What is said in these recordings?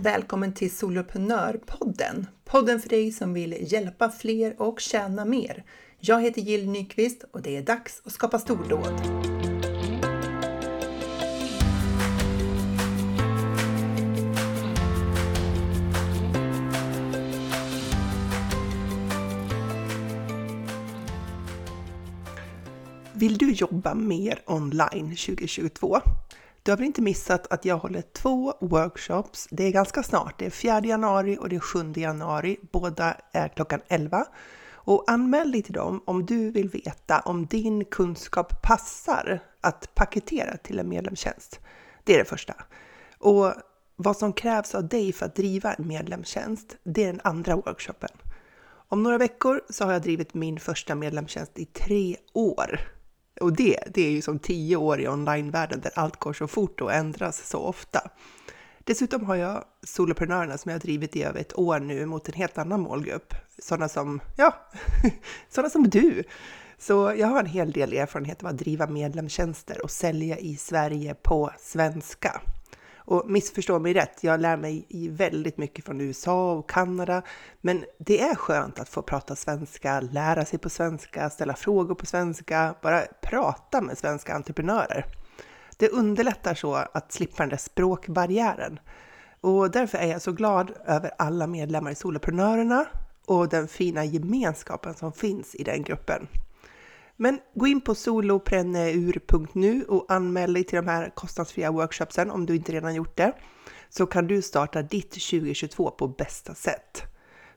Välkommen till Soloprenörpodden! Podden för dig som vill hjälpa fler och tjäna mer. Jag heter Jill Nyqvist och det är dags att skapa stordåd. Vill du jobba mer online 2022? Du har väl inte missat att jag håller två workshops. Det är ganska snart. Det är 4 januari och det är 7 januari. Båda är klockan 11. Och anmäl dig till dem om du vill veta om din kunskap passar att paketera till en medlemstjänst. Det är det första. Och vad som krävs av dig för att driva en medlemstjänst, det är den andra workshopen. Om några veckor så har jag drivit min första medlemstjänst i tre år. Och det, det är ju som tio år i onlinevärlden där allt går så fort och ändras så ofta. Dessutom har jag soloprenörerna som jag har drivit i över ett år nu mot en helt annan målgrupp. Sådana som, ja, sådana som du. Så jag har en hel del erfarenhet av att driva medlemstjänster och sälja i Sverige på svenska. Och missförstå mig rätt, jag lär mig väldigt mycket från USA och Kanada, men det är skönt att få prata svenska, lära sig på svenska, ställa frågor på svenska, bara prata med svenska entreprenörer. Det underlättar så att slippa den där språkbarriären. Och därför är jag så glad över alla medlemmar i Soloprenörerna och den fina gemenskapen som finns i den gruppen. Men gå in på solopreneur.nu och anmäl dig till de här kostnadsfria workshopsen om du inte redan gjort det. Så kan du starta ditt 2022 på bästa sätt.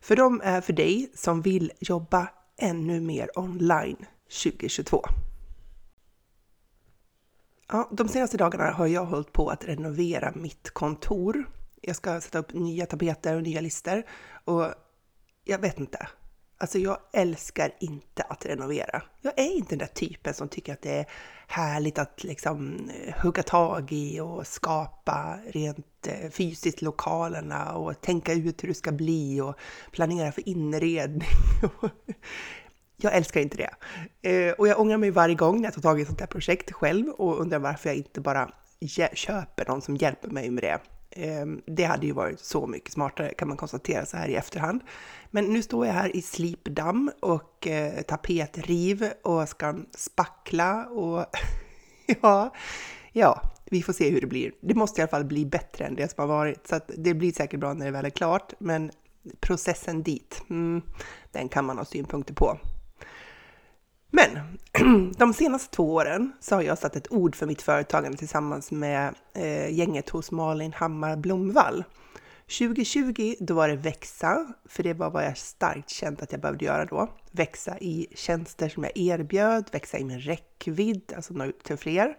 För de är för dig som vill jobba ännu mer online 2022. Ja, de senaste dagarna har jag hållit på att renovera mitt kontor. Jag ska sätta upp nya tapeter och nya lister och jag vet inte. Alltså jag älskar inte att renovera. Jag är inte den där typen som tycker att det är härligt att liksom hugga tag i och skapa rent eh, fysiskt lokalerna och tänka ut hur det ska bli och planera för inredning. jag älskar inte det. Eh, och jag ångrar mig varje gång när jag tar tag i ett sånt här projekt själv och undrar varför jag inte bara köper någon som hjälper mig med det. Ehm, det hade ju varit så mycket smartare kan man konstatera så här i efterhand. Men nu står jag här i slipdamm och eh, tapetriv och ska spackla och ja, ja, vi får se hur det blir. Det måste i alla fall bli bättre än det som har varit, så att det blir säkert bra när det väl är klart. Men processen dit, mm, den kan man ha synpunkter på. Men de senaste två åren så har jag satt ett ord för mitt företagande tillsammans med eh, gänget hos Malin Hammar Blomvall. 2020 då var det växa, för det var vad jag starkt känt att jag behövde göra då. Växa i tjänster som jag erbjöd, växa i min räckvidd, alltså nå ut till fler.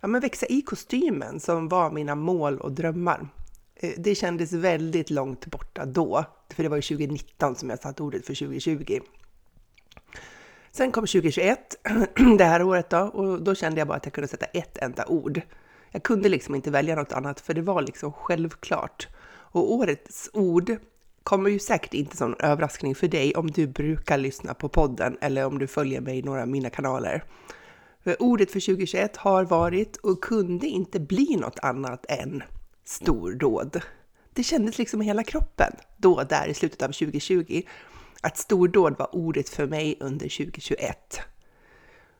Ja, men växa i kostymen som var mina mål och drömmar. Eh, det kändes väldigt långt borta då, för det var ju 2019 som jag satt ordet för 2020. Sen kom 2021, det här året då, och då kände jag bara att jag kunde sätta ett enda ord. Jag kunde liksom inte välja något annat, för det var liksom självklart. Och årets ord kommer ju säkert inte som en överraskning för dig om du brukar lyssna på podden eller om du följer mig i några av mina kanaler. För ordet för 2021 har varit och kunde inte bli något annat än stordåd. Det kändes liksom i hela kroppen då där i slutet av 2020 att stordåd var ordet för mig under 2021.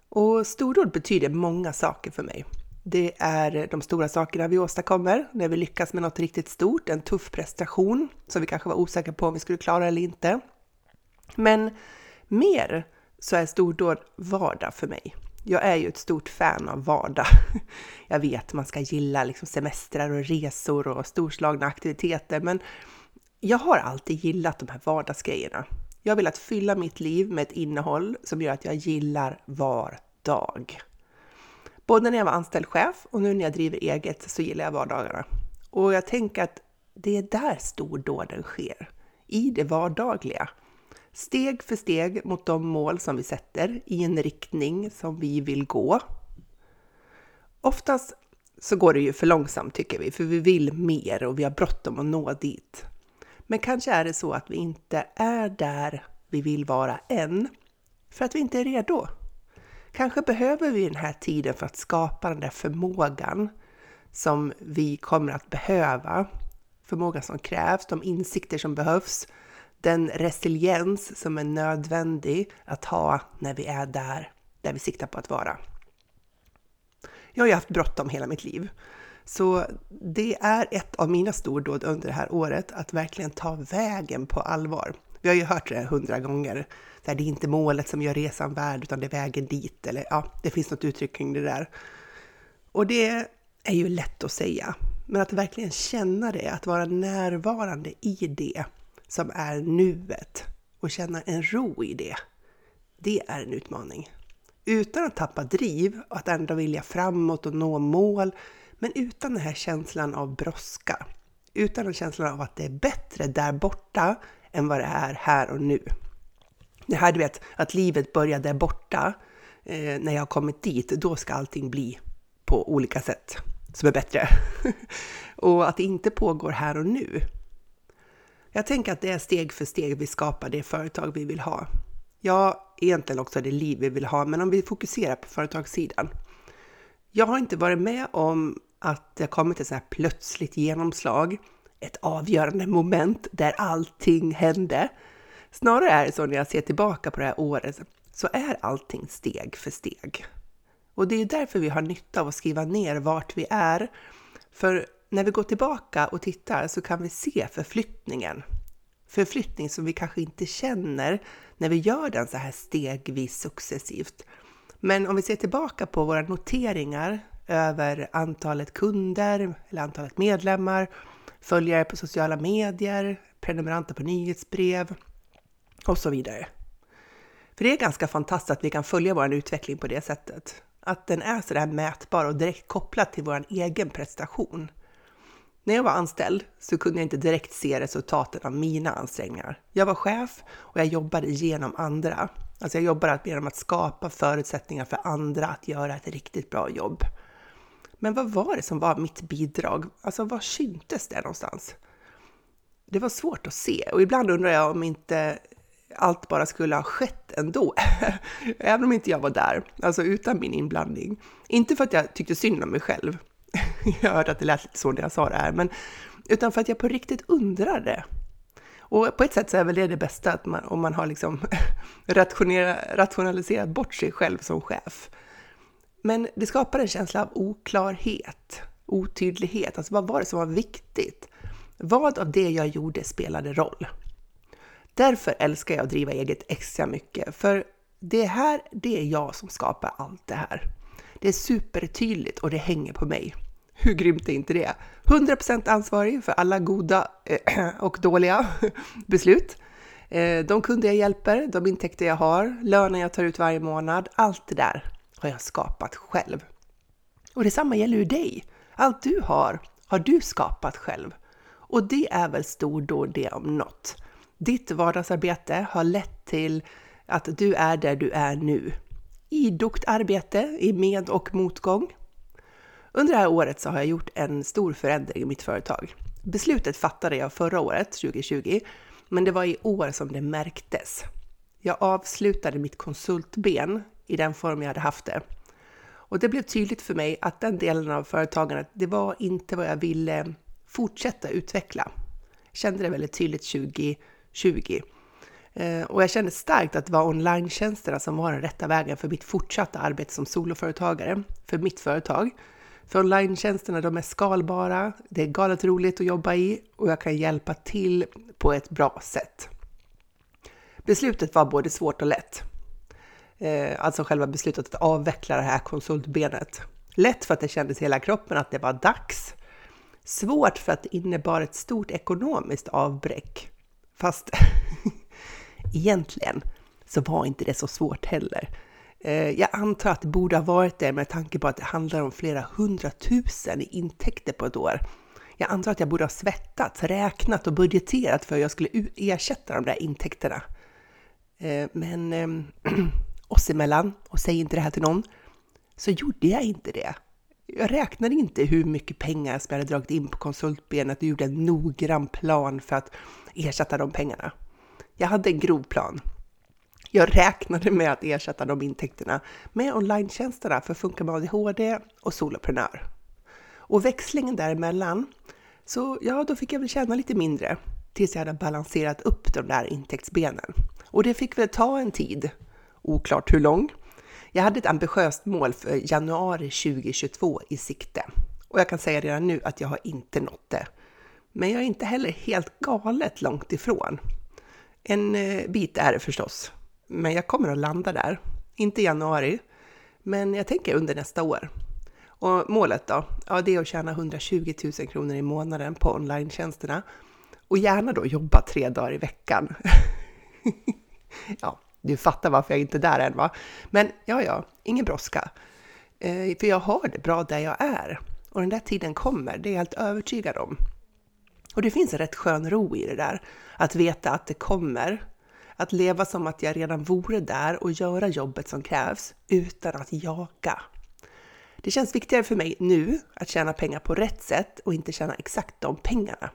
Och stordåd betyder många saker för mig. Det är de stora sakerna vi åstadkommer när vi lyckas med något riktigt stort, en tuff prestation som vi kanske var osäkra på om vi skulle klara eller inte. Men mer så är stordåd vardag för mig. Jag är ju ett stort fan av vardag. Jag vet man ska gilla liksom semestrar och resor och storslagna aktiviteter, men jag har alltid gillat de här vardagsgrejerna. Jag vill att fylla mitt liv med ett innehåll som gör att jag gillar var dag. Både när jag var anställd chef och nu när jag driver eget så gillar jag vardagarna. Och jag tänker att det är där stordåden sker, i det vardagliga. Steg för steg mot de mål som vi sätter i en riktning som vi vill gå. Oftast så går det ju för långsamt tycker vi, för vi vill mer och vi har bråttom att nå dit. Men kanske är det så att vi inte är där vi vill vara än, för att vi inte är redo. Kanske behöver vi den här tiden för att skapa den där förmågan som vi kommer att behöva förmågan som krävs, de insikter som behövs, den resiliens som är nödvändig att ha när vi är där, där vi siktar på att vara. Jag har ju haft bråttom hela mitt liv. Så det är ett av mina stordåd under det här året, att verkligen ta vägen på allvar. Vi har ju hört det hundra gånger. Det är inte målet som gör resan värd, utan det är vägen dit. Eller ja, det finns något uttryck kring det där. Och det är ju lätt att säga, men att verkligen känna det, att vara närvarande i det som är nuet och känna en ro i det, det är en utmaning. Utan att tappa driv och att ändå vilja framåt och nå mål, men utan den här känslan av brådska. Utan den känslan av att det är bättre där borta än vad det är här och nu. Det här du vet, att livet börjar där borta, eh, när jag har kommit dit, då ska allting bli på olika sätt som är bättre. och att det inte pågår här och nu. Jag tänker att det är steg för steg vi skapar det företag vi vill ha. Ja, egentligen också det liv vi vill ha, men om vi fokuserar på företagssidan. Jag har inte varit med om att det har kommit ett så här plötsligt genomslag, ett avgörande moment där allting hände. Snarare är det så när jag ser tillbaka på det här året, så är allting steg för steg. Och det är därför vi har nytta av att skriva ner vart vi är. För när vi går tillbaka och tittar så kan vi se förflyttningen. Förflyttning som vi kanske inte känner när vi gör den så här stegvis successivt. Men om vi ser tillbaka på våra noteringar över antalet kunder eller antalet medlemmar, följare på sociala medier, prenumeranter på nyhetsbrev och så vidare. För det är ganska fantastiskt att vi kan följa vår utveckling på det sättet. Att den är så där mätbar och direkt kopplad till vår egen prestation. När jag var anställd så kunde jag inte direkt se resultaten av mina ansträngningar. Jag var chef och jag jobbade genom andra. Alltså jag jobbade genom att skapa förutsättningar för andra att göra ett riktigt bra jobb. Men vad var det som var mitt bidrag? Alltså var syntes det någonstans? Det var svårt att se och ibland undrar jag om inte allt bara skulle ha skett ändå. Även om inte jag var där, alltså utan min inblandning. Inte för att jag tyckte synd om mig själv. jag hörde att det lät lite så när jag sa det här, men utan för att jag på riktigt undrade. Och på ett sätt så är väl det det bästa, att man, om man har liksom rationaliserat bort sig själv som chef. Men det skapar en känsla av oklarhet, otydlighet. Alltså vad var det som var viktigt? Vad av det jag gjorde spelade roll? Därför älskar jag att driva eget extra mycket, för det här, det är jag som skapar allt det här. Det är supertydligt och det hänger på mig. Hur grymt är inte det? 100% ansvarig för alla goda eh, och dåliga beslut. Eh, de kunder jag hjälper, de intäkter jag har, lönen jag tar ut varje månad, allt det där har jag skapat själv. Och detsamma gäller ju dig. Allt du har, har du skapat själv. Och det är väl stordåd det om något. Ditt vardagsarbete har lett till att du är där du är nu. Idogt arbete i med och motgång. Under det här året så har jag gjort en stor förändring i mitt företag. Beslutet fattade jag förra året, 2020, men det var i år som det märktes. Jag avslutade mitt konsultben i den form jag hade haft det. Och det blev tydligt för mig att den delen av företagandet, det var inte vad jag ville fortsätta utveckla. Jag kände det väldigt tydligt 2020. Eh, och jag kände starkt att det var online som var den rätta vägen för mitt fortsatta arbete som soloföretagare, för mitt företag. För online de är skalbara, det är galet roligt att jobba i och jag kan hjälpa till på ett bra sätt. Beslutet var både svårt och lätt. Eh, alltså själva beslutet att avveckla det här konsultbenet. Lätt för att det kändes i hela kroppen att det var dags. Svårt för att det innebar ett stort ekonomiskt avbräck. Fast egentligen så var inte det så svårt heller. Eh, jag antar att det borde ha varit det med tanke på att det handlar om flera hundratusen i intäkter på ett år. Jag antar att jag borde ha svettats, räknat och budgeterat för hur jag skulle ersätta de där intäkterna. Eh, men ehm, oss emellan, och säg inte det här till någon, så gjorde jag inte det. Jag räknade inte hur mycket pengar som jag hade dragit in på konsultbenet och gjorde en noggrann plan för att ersätta de pengarna. Jag hade en grov plan. Jag räknade med att ersätta de intäkterna med online för Funka med ADHD och Soloprenör. Och växlingen däremellan Så ja, då fick jag väl tjäna lite mindre tills jag hade balanserat upp de där intäktsbenen. Och det fick väl ta en tid, oklart hur lång. Jag hade ett ambitiöst mål för januari 2022 i sikte och jag kan säga redan nu att jag har inte nått det. Men jag är inte heller helt galet långt ifrån. En eh, bit är det förstås, men jag kommer att landa där. Inte i januari, men jag tänker under nästa år. Och målet då? Ja, det är att tjäna 120 000 kronor i månaden på online och gärna då jobba tre dagar i veckan. ja, du fattar varför jag inte är där än va? Men ja, ja, ingen brådska. Eh, för jag har det bra där jag är. Och den där tiden kommer, det är jag helt övertygad om. Och det finns en rätt skön ro i det där, att veta att det kommer. Att leva som att jag redan vore där och göra jobbet som krävs utan att jaga. Det känns viktigare för mig nu att tjäna pengar på rätt sätt och inte tjäna exakt de pengarna.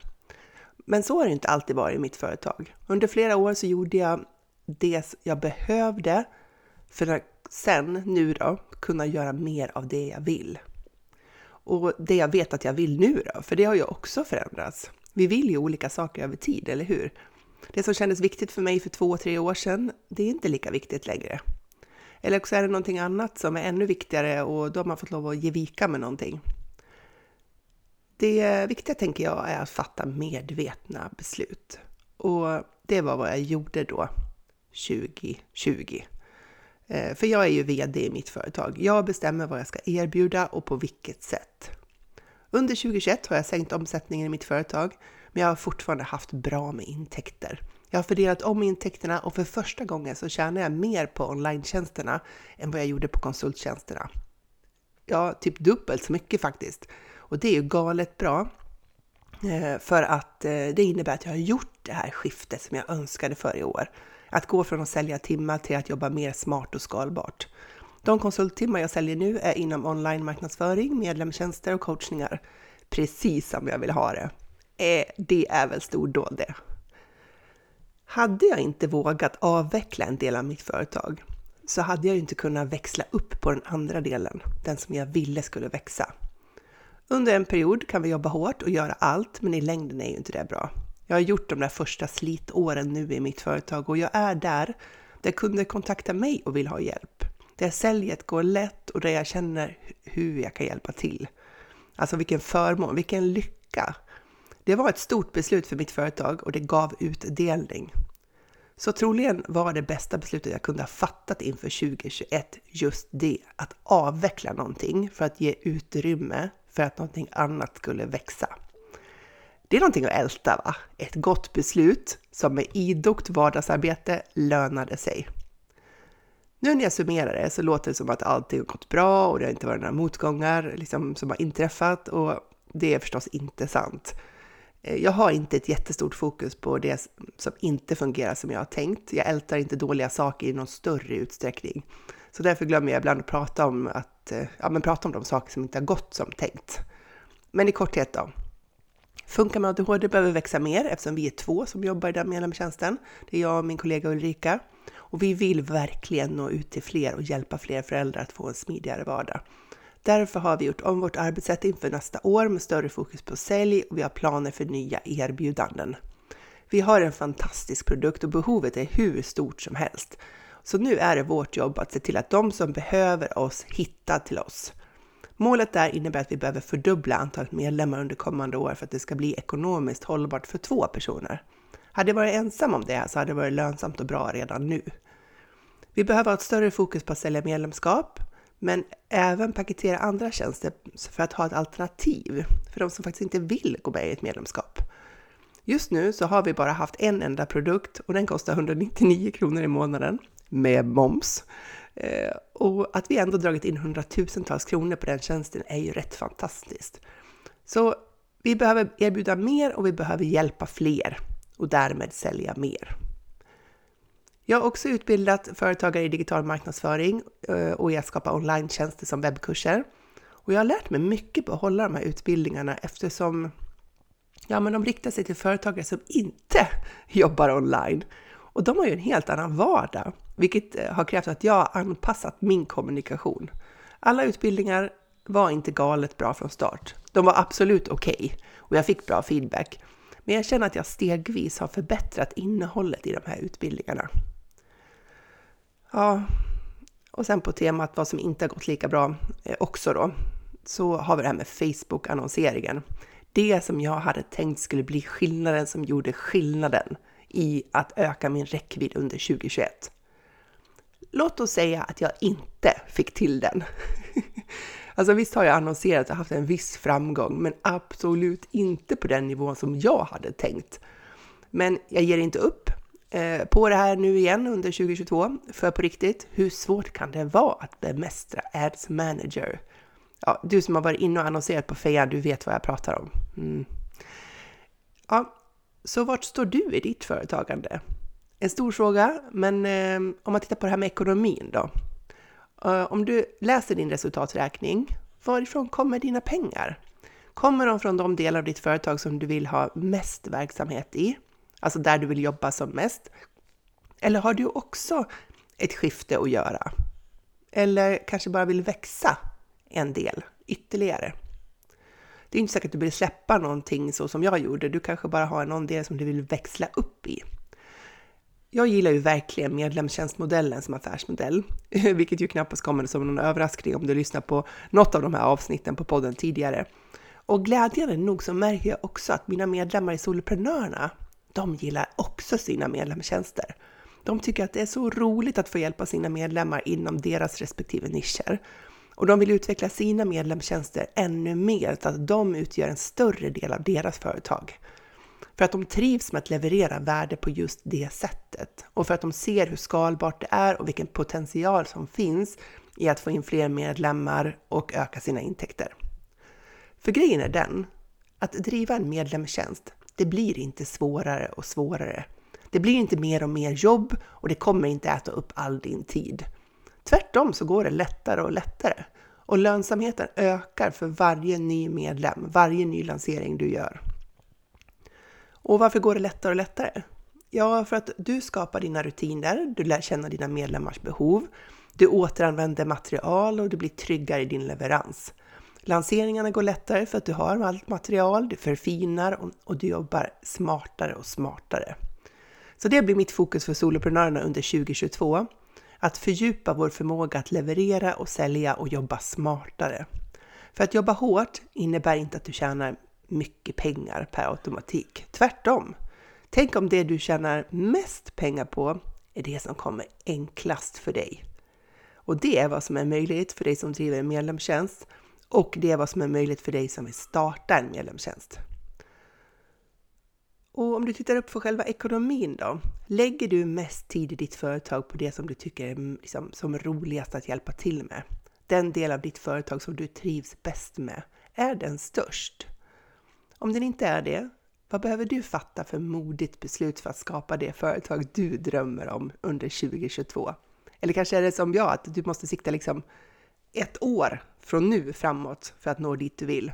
Men så har det inte alltid varit i mitt företag. Under flera år så gjorde jag det jag behövde för att sen, nu då, kunna göra mer av det jag vill. Och det jag vet att jag vill nu då, för det har ju också förändrats. Vi vill ju olika saker över tid, eller hur? Det som kändes viktigt för mig för två, tre år sedan, det är inte lika viktigt längre. Eller också är det någonting annat som är ännu viktigare och då har man fått lov att ge vika med någonting. Det viktiga tänker jag är att fatta medvetna beslut. Och det var vad jag gjorde då 2020. Eh, för jag är ju VD i mitt företag. Jag bestämmer vad jag ska erbjuda och på vilket sätt. Under 2021 har jag sänkt omsättningen i mitt företag, men jag har fortfarande haft bra med intäkter. Jag har fördelat om intäkterna och för första gången så tjänar jag mer på online än vad jag gjorde på konsulttjänsterna. Ja, typ dubbelt så mycket faktiskt. Och det är ju galet bra. Eh, för att eh, det innebär att jag har gjort det här skiftet som jag önskade för i år. Att gå från att sälja timmar till att jobba mer smart och skalbart. De konsulttimmar jag säljer nu är inom online marknadsföring, medlemstjänster och coachningar. Precis som jag vill ha det. Eh, det är väl stordåd det. Hade jag inte vågat avveckla en del av mitt företag så hade jag ju inte kunnat växla upp på den andra delen, den som jag ville skulle växa. Under en period kan vi jobba hårt och göra allt, men i längden är ju inte det bra. Jag har gjort de där första slitåren nu i mitt företag och jag är där, där kunder kontaktar mig och vill ha hjälp. Där säljet går lätt och där jag känner hur jag kan hjälpa till. Alltså vilken förmån, vilken lycka! Det var ett stort beslut för mitt företag och det gav utdelning. Så troligen var det bästa beslutet jag kunde ha fattat inför 2021 just det, att avveckla någonting för att ge utrymme för att någonting annat skulle växa. Det är någonting att älta va? Ett gott beslut som med idogt vardagsarbete lönade sig. Nu när jag summerar det så låter det som att allting har gått bra och det har inte varit några motgångar liksom, som har inträffat och det är förstås inte sant. Eh, jag har inte ett jättestort fokus på det som inte fungerar som jag har tänkt. Jag ältar inte dåliga saker i någon större utsträckning. Så därför glömmer jag ibland att prata om, att, eh, ja, men prata om de saker som inte har gått som tänkt. Men i korthet då. Funkar med ADHD behöver växa mer eftersom vi är två som jobbar i den medlemstjänsten. Det är jag och min kollega Ulrika. Och vi vill verkligen nå ut till fler och hjälpa fler föräldrar att få en smidigare vardag. Därför har vi gjort om vårt arbetssätt inför nästa år med större fokus på sälj och vi har planer för nya erbjudanden. Vi har en fantastisk produkt och behovet är hur stort som helst. Så nu är det vårt jobb att se till att de som behöver oss hittar till oss. Målet där innebär att vi behöver fördubbla antalet medlemmar under kommande år för att det ska bli ekonomiskt hållbart för två personer. Hade jag varit ensam om det så hade det varit lönsamt och bra redan nu. Vi behöver ha ett större fokus på att sälja medlemskap, men även paketera andra tjänster för att ha ett alternativ för de som faktiskt inte vill gå med i ett medlemskap. Just nu så har vi bara haft en enda produkt och den kostar 199 kronor i månaden med moms. Eh, och att vi ändå dragit in hundratusentals kronor på den tjänsten är ju rätt fantastiskt. Så vi behöver erbjuda mer och vi behöver hjälpa fler och därmed sälja mer. Jag har också utbildat företagare i digital marknadsföring eh, och i att skapa online som webbkurser. Och jag har lärt mig mycket på att hålla de här utbildningarna eftersom ja, men de riktar sig till företagare som inte jobbar online. Och de har ju en helt annan vardag, vilket eh, har krävt att jag anpassat min kommunikation. Alla utbildningar var inte galet bra från start. De var absolut okej okay, och jag fick bra feedback. Men jag känner att jag stegvis har förbättrat innehållet i de här utbildningarna. Ja, och sen på temat vad som inte har gått lika bra eh, också då, så har vi det här med Facebook-annonseringen. Det som jag hade tänkt skulle bli skillnaden som gjorde skillnaden i att öka min räckvidd under 2021. Låt oss säga att jag inte fick till den. Alltså visst har jag annonserat och haft en viss framgång, men absolut inte på den nivån som jag hade tänkt. Men jag ger inte upp eh, på det här nu igen under 2022, för på riktigt, hur svårt kan det vara att bemästra Ads Manager? Ja, du som har varit inne och annonserat på Fejan, du vet vad jag pratar om. Mm. Ja, så vart står du i ditt företagande? En stor fråga, men eh, om man tittar på det här med ekonomin då. Eh, om du läser din resultaträkning, varifrån kommer dina pengar? Kommer de från de delar av ditt företag som du vill ha mest verksamhet i? Alltså där du vill jobba som mest? Eller har du också ett skifte att göra? Eller kanske bara vill växa en del ytterligare? Det är inte säkert att du vill släppa någonting så som jag gjorde. Du kanske bara har någon del som du vill växla upp i. Jag gillar ju verkligen medlemstjänstmodellen som affärsmodell, vilket ju knappast kommer som någon överraskning om du lyssnar på något av de här avsnitten på podden tidigare. Och glädjande nog så märker jag också att mina medlemmar i Soloprenörerna, de gillar också sina medlemstjänster. De tycker att det är så roligt att få hjälpa sina medlemmar inom deras respektive nischer. Och de vill utveckla sina medlemstjänster ännu mer så att de utgör en större del av deras företag. För att de trivs med att leverera värde på just det sättet och för att de ser hur skalbart det är och vilken potential som finns i att få in fler medlemmar och öka sina intäkter. För grejen är den att driva en medlemstjänst, det blir inte svårare och svårare. Det blir inte mer och mer jobb och det kommer inte äta upp all din tid. Tvärtom så går det lättare och lättare och lönsamheten ökar för varje ny medlem, varje ny lansering du gör. Och varför går det lättare och lättare? Ja, för att du skapar dina rutiner, du lär känna dina medlemmars behov, du återanvänder material och du blir tryggare i din leverans. Lanseringarna går lättare för att du har allt material, du förfinar och, du jobbar smartare och smartare. Så det blir mitt fokus för soloprenörerna under 2022. Att fördjupa vår förmåga att leverera och sälja och jobba smartare. För att jobba hårt innebär inte att du tjänar mycket pengar per automatik. Tvärtom. Tänk om det du tjänar mest pengar på är det som kommer enklast för dig. Och det är vad som är möjligt för dig som driver en medlemstjänst och det är vad som är möjligt för dig som vill starta en medlemstjänst. Och om du tittar upp för själva ekonomin då? Lägger du mest tid i ditt företag på det som du tycker är liksom, som roligast att hjälpa till med? Den del av ditt företag som du trivs bäst med, är den störst? Om den inte är det, vad behöver du fatta för modigt beslut för att skapa det företag du drömmer om under 2022? Eller kanske är det som jag, att du måste sikta liksom ett år från nu framåt för att nå dit du vill.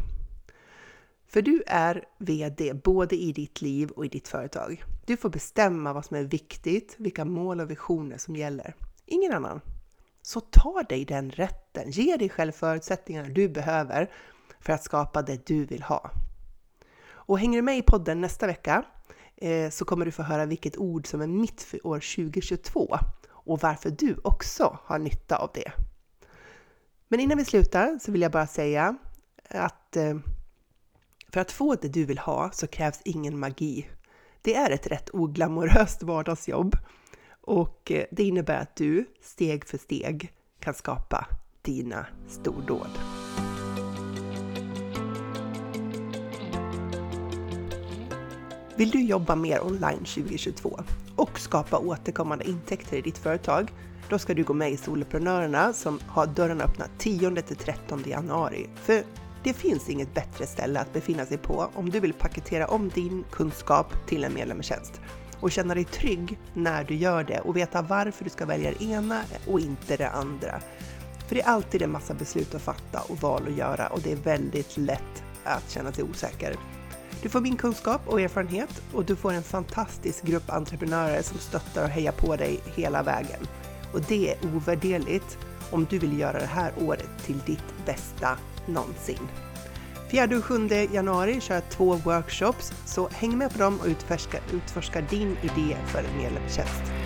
För du är VD både i ditt liv och i ditt företag. Du får bestämma vad som är viktigt, vilka mål och visioner som gäller. Ingen annan. Så ta dig den rätten. Ge dig själv förutsättningarna du behöver för att skapa det du vill ha. Och hänger du med i podden nästa vecka eh, så kommer du få höra vilket ord som är mitt för år 2022 och varför du också har nytta av det. Men innan vi slutar så vill jag bara säga att eh, för att få det du vill ha så krävs ingen magi. Det är ett rätt oglamoröst vardagsjobb och eh, det innebär att du steg för steg kan skapa dina stordåd. Vill du jobba mer online 2022 och skapa återkommande intäkter i ditt företag? Då ska du gå med i Soloprenörerna som har dörrarna öppna 10-13 januari. För det finns inget bättre ställe att befinna sig på om du vill paketera om din kunskap till en medlemstjänst och känna dig trygg när du gör det och veta varför du ska välja det ena och inte det andra. För det är alltid en massa beslut att fatta och val att göra och det är väldigt lätt att känna sig osäker. Du får min kunskap och erfarenhet och du får en fantastisk grupp entreprenörer som stöttar och hejar på dig hela vägen. Och det är ovärderligt om du vill göra det här året till ditt bästa någonsin. 4 och 7 januari kör jag två workshops, så häng med på dem och utforska, utforska din idé för en medlemstjänst.